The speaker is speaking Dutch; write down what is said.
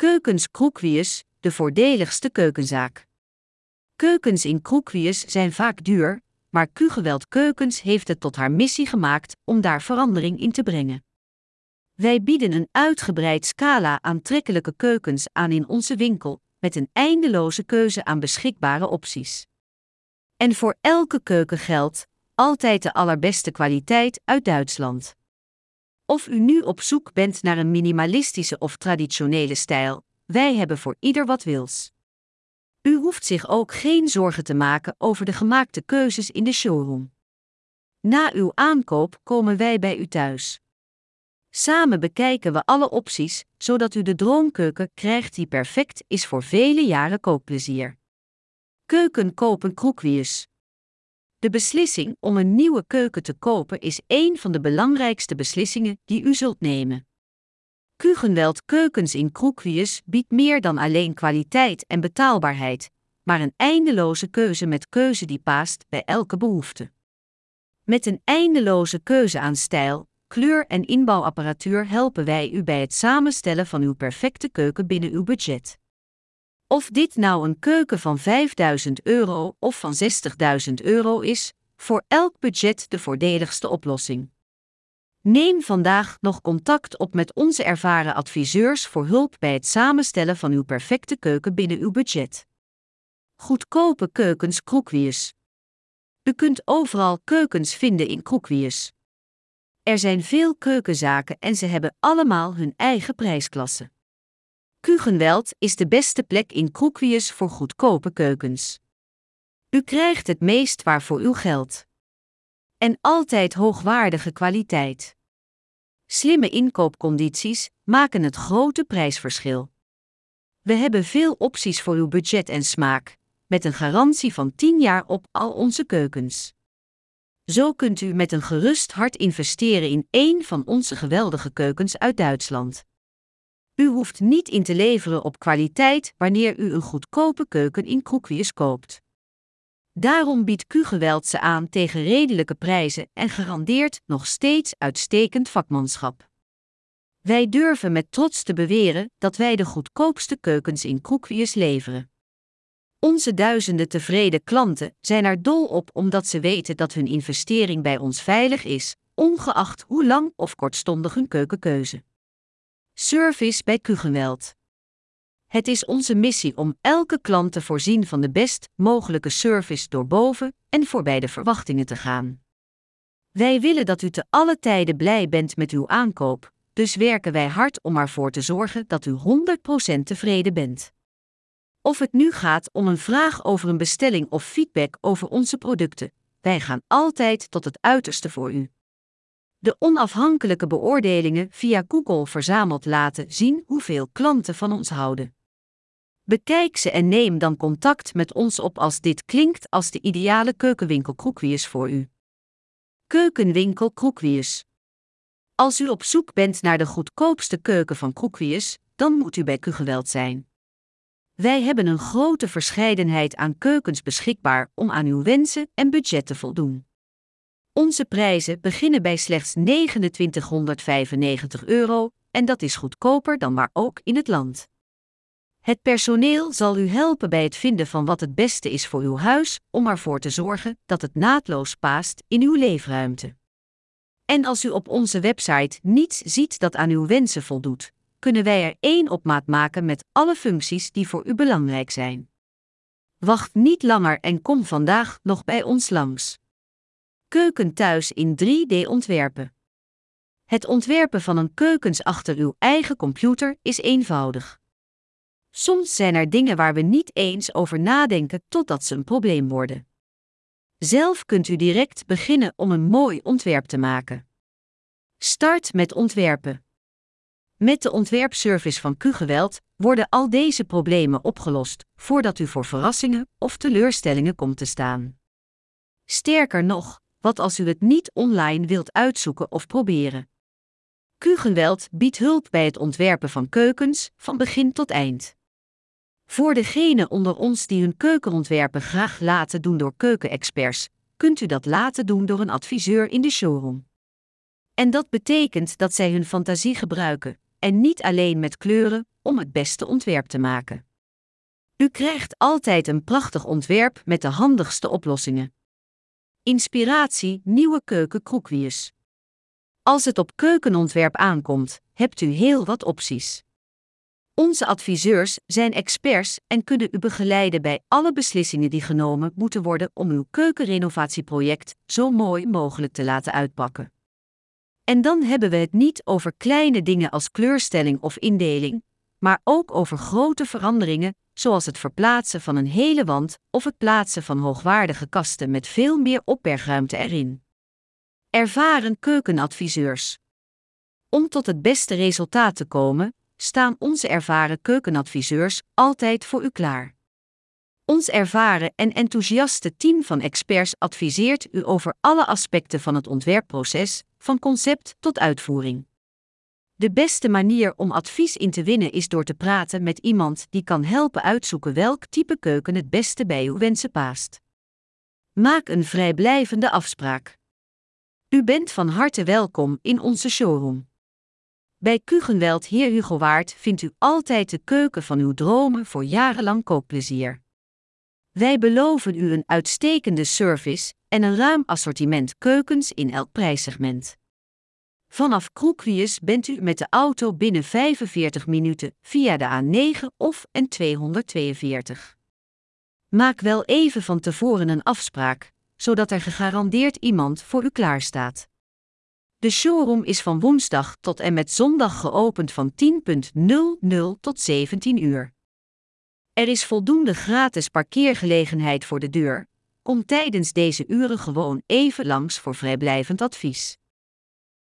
Keukens Kroekwius, de voordeligste keukenzaak. Keukens in Kroekwius zijn vaak duur, maar Q-geweld Keukens heeft het tot haar missie gemaakt om daar verandering in te brengen. Wij bieden een uitgebreid scala aantrekkelijke keukens aan in onze winkel, met een eindeloze keuze aan beschikbare opties. En voor elke keuken geldt altijd de allerbeste kwaliteit uit Duitsland. Of u nu op zoek bent naar een minimalistische of traditionele stijl, wij hebben voor ieder wat wils. U hoeft zich ook geen zorgen te maken over de gemaakte keuzes in de showroom. Na uw aankoop komen wij bij u thuis. Samen bekijken we alle opties, zodat u de droomkeuken krijgt die perfect is voor vele jaren koopplezier. Keuken kopen Kroekwiers. De beslissing om een nieuwe keuken te kopen is een van de belangrijkste beslissingen die u zult nemen. Kugenweld Keukens in Kroekwies biedt meer dan alleen kwaliteit en betaalbaarheid, maar een eindeloze keuze met keuze die past bij elke behoefte. Met een eindeloze keuze aan stijl, kleur en inbouwapparatuur helpen wij u bij het samenstellen van uw perfecte keuken binnen uw budget. Of dit nou een keuken van 5000 euro of van 60.000 euro is, voor elk budget de voordeligste oplossing. Neem vandaag nog contact op met onze ervaren adviseurs voor hulp bij het samenstellen van uw perfecte keuken binnen uw budget. Goedkope keukens Kroekwiers. U kunt overal keukens vinden in Kroekwiers. Er zijn veel keukenzaken en ze hebben allemaal hun eigen prijsklasse. Kugenweld is de beste plek in Kroekwiers voor goedkope keukens. U krijgt het meest waar voor uw geld. En altijd hoogwaardige kwaliteit. Slimme inkoopcondities maken het grote prijsverschil. We hebben veel opties voor uw budget en smaak, met een garantie van 10 jaar op al onze keukens. Zo kunt u met een gerust hart investeren in één van onze geweldige keukens uit Duitsland. U hoeft niet in te leveren op kwaliteit wanneer u een goedkope keuken in Kroekwiers koopt. Daarom biedt Q-geweld ze aan tegen redelijke prijzen en garandeert nog steeds uitstekend vakmanschap. Wij durven met trots te beweren dat wij de goedkoopste keukens in Kroekwiers leveren. Onze duizenden tevreden klanten zijn er dol op omdat ze weten dat hun investering bij ons veilig is, ongeacht hoe lang of kortstondig hun keukenkeuze. Service bij Q-geweld. Het is onze missie om elke klant te voorzien van de best mogelijke service door boven en voorbij de verwachtingen te gaan. Wij willen dat u te alle tijden blij bent met uw aankoop, dus werken wij hard om ervoor te zorgen dat u 100% tevreden bent. Of het nu gaat om een vraag over een bestelling of feedback over onze producten, wij gaan altijd tot het uiterste voor u. De onafhankelijke beoordelingen via Google verzameld laten zien hoeveel klanten van ons houden. Bekijk ze en neem dan contact met ons op als dit klinkt als de ideale keukenwinkel Kroekwiers voor u. Keukenwinkel Kroekwiers. Als u op zoek bent naar de goedkoopste keuken van Kroekwiers, dan moet u bij Kugeweld zijn. Wij hebben een grote verscheidenheid aan keukens beschikbaar om aan uw wensen en budget te voldoen. Onze prijzen beginnen bij slechts 2995 euro en dat is goedkoper dan maar ook in het land. Het personeel zal u helpen bij het vinden van wat het beste is voor uw huis, om ervoor te zorgen dat het naadloos past in uw leefruimte. En als u op onze website niets ziet dat aan uw wensen voldoet, kunnen wij er één op maat maken met alle functies die voor u belangrijk zijn. Wacht niet langer en kom vandaag nog bij ons langs. Keuken thuis in 3D ontwerpen. Het ontwerpen van een keukens achter uw eigen computer is eenvoudig. Soms zijn er dingen waar we niet eens over nadenken totdat ze een probleem worden. Zelf kunt u direct beginnen om een mooi ontwerp te maken. Start met ontwerpen. Met de ontwerpservice van Q-geweld worden al deze problemen opgelost voordat u voor verrassingen of teleurstellingen komt te staan. Sterker nog, wat als u het niet online wilt uitzoeken of proberen? Q-geweld biedt hulp bij het ontwerpen van keukens van begin tot eind. Voor degenen onder ons die hun keukenontwerpen graag laten doen door keukenexperts, kunt u dat laten doen door een adviseur in de showroom. En dat betekent dat zij hun fantasie gebruiken, en niet alleen met kleuren, om het beste ontwerp te maken. U krijgt altijd een prachtig ontwerp met de handigste oplossingen. Inspiratie Nieuwe Keuken Kroekwiers. Als het op keukenontwerp aankomt, hebt u heel wat opties. Onze adviseurs zijn experts en kunnen u begeleiden bij alle beslissingen die genomen moeten worden om uw keukenrenovatieproject zo mooi mogelijk te laten uitpakken. En dan hebben we het niet over kleine dingen als kleurstelling of indeling, maar ook over grote veranderingen, zoals het verplaatsen van een hele wand of het plaatsen van hoogwaardige kasten met veel meer opbergruimte erin. Ervaren keukenadviseurs. Om tot het beste resultaat te komen, staan onze ervaren keukenadviseurs altijd voor u klaar. Ons ervaren en enthousiaste team van experts adviseert u over alle aspecten van het ontwerpproces, van concept tot uitvoering. De beste manier om advies in te winnen is door te praten met iemand die kan helpen uitzoeken welk type keuken het beste bij uw wensen past. Maak een vrijblijvende afspraak. U bent van harte welkom in onze showroom. Bij Kugenweld Heer Hugo Waard vindt u altijd de keuken van uw dromen voor jarenlang kookplezier. Wij beloven u een uitstekende service en een ruim assortiment keukens in elk prijssegment. Vanaf Kroekwies bent u met de auto binnen 45 minuten via de A9 of N242. Maak wel even van tevoren een afspraak, zodat er gegarandeerd iemand voor u klaarstaat. De showroom is van woensdag tot en met zondag geopend van 10.00 tot 17 uur. Er is voldoende gratis parkeergelegenheid voor de deur. Kom tijdens deze uren gewoon even langs voor vrijblijvend advies.